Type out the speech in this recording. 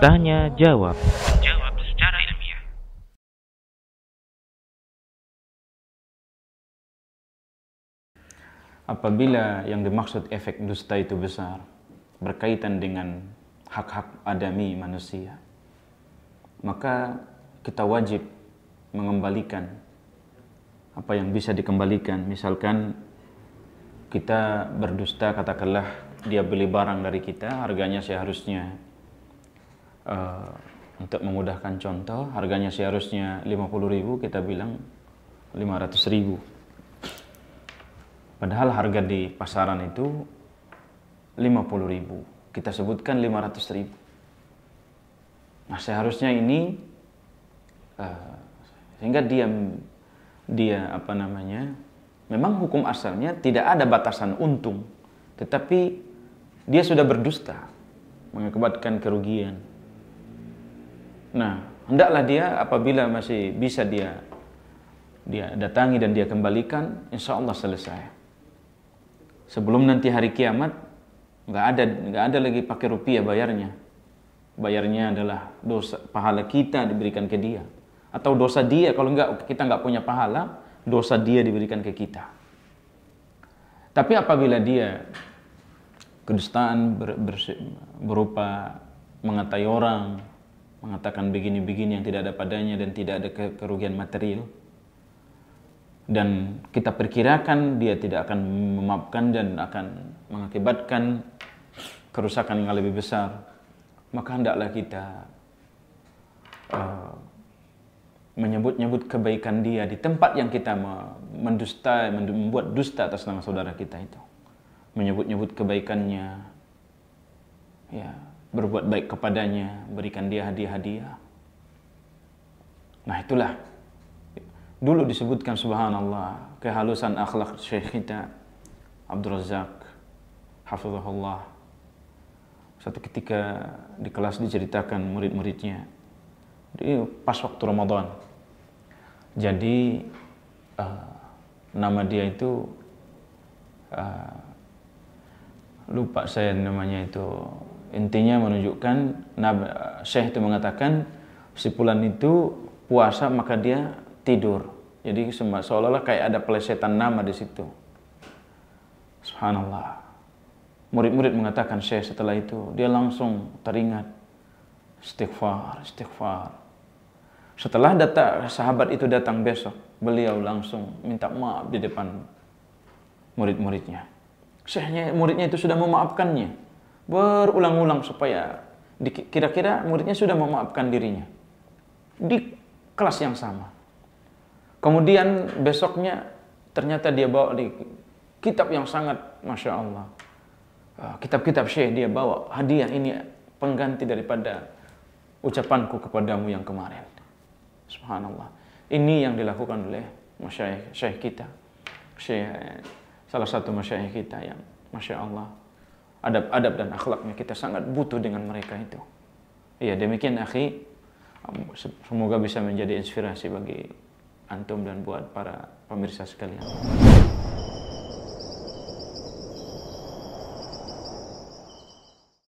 Tanya jawab. Jawab secara ilmiah. Apabila yang dimaksud efek dusta itu besar, berkaitan dengan hak-hak adami manusia, maka kita wajib mengembalikan apa yang bisa dikembalikan. Misalkan kita berdusta, katakanlah dia beli barang dari kita, harganya seharusnya uh, untuk memudahkan contoh, harganya seharusnya 50 ribu, kita bilang 500 ribu. Padahal harga di pasaran itu 50 ribu. Kita sebutkan 500 ribu. Nah seharusnya ini uh, sehingga dia dia apa namanya memang hukum asalnya tidak ada batasan untung tetapi dia sudah berdusta mengakibatkan kerugian. Nah hendaklah dia apabila masih bisa dia dia datangi dan dia kembalikan insya Allah selesai. Sebelum nanti hari kiamat nggak ada nggak ada lagi pakai rupiah bayarnya. Bayarnya adalah dosa pahala kita diberikan ke dia. Atau dosa dia kalau enggak kita enggak punya pahala dosa dia diberikan ke kita. Tapi apabila dia kedustaan ber, ber, berupa mengatai orang mengatakan begini-begini yang tidak ada padanya dan tidak ada kerugian material dan kita perkirakan dia tidak akan memaafkan dan akan mengakibatkan kerusakan yang lebih besar maka hendaklah kita uh, menyebut-nyebut kebaikan dia di tempat yang kita mendusta, membuat dusta atas nama saudara kita itu. Menyebut-nyebut kebaikannya, ya, berbuat baik kepadanya, berikan dia hadiah-hadiah. Nah itulah, dulu disebutkan subhanallah, kehalusan akhlak syekh kita, Abdul Razak, hafizahullah. Satu ketika di kelas diceritakan murid-muridnya, di pas waktu Ramadan. Jadi uh, nama dia itu uh, lupa saya namanya itu. Intinya menunjukkan Nabi Syekh itu mengatakan si Pulan itu puasa maka dia tidur. Jadi seolah-olah kayak ada pelesetan nama di situ. Subhanallah. Murid-murid mengatakan Syekh setelah itu dia langsung teringat istighfar, istighfar. Setelah data sahabat itu datang besok, beliau langsung minta maaf di depan murid-muridnya. Syekhnya muridnya itu sudah memaafkannya. Berulang-ulang supaya kira-kira muridnya sudah memaafkan dirinya. Di kelas yang sama. Kemudian besoknya ternyata dia bawa di kitab yang sangat Masya Allah. Ah, kitab-kitab Syekh dia bawa hadiah ini pengganti daripada ucapanku kepadamu yang kemarin. Subhanallah. Ini yang dilakukan oleh masyayikh syekh kita. Syekh salah satu masyayikh kita yang Masya Allah adab-adab dan akhlaknya kita sangat butuh dengan mereka itu. Iya demikian akhi semoga bisa menjadi inspirasi bagi antum dan buat para pemirsa sekalian.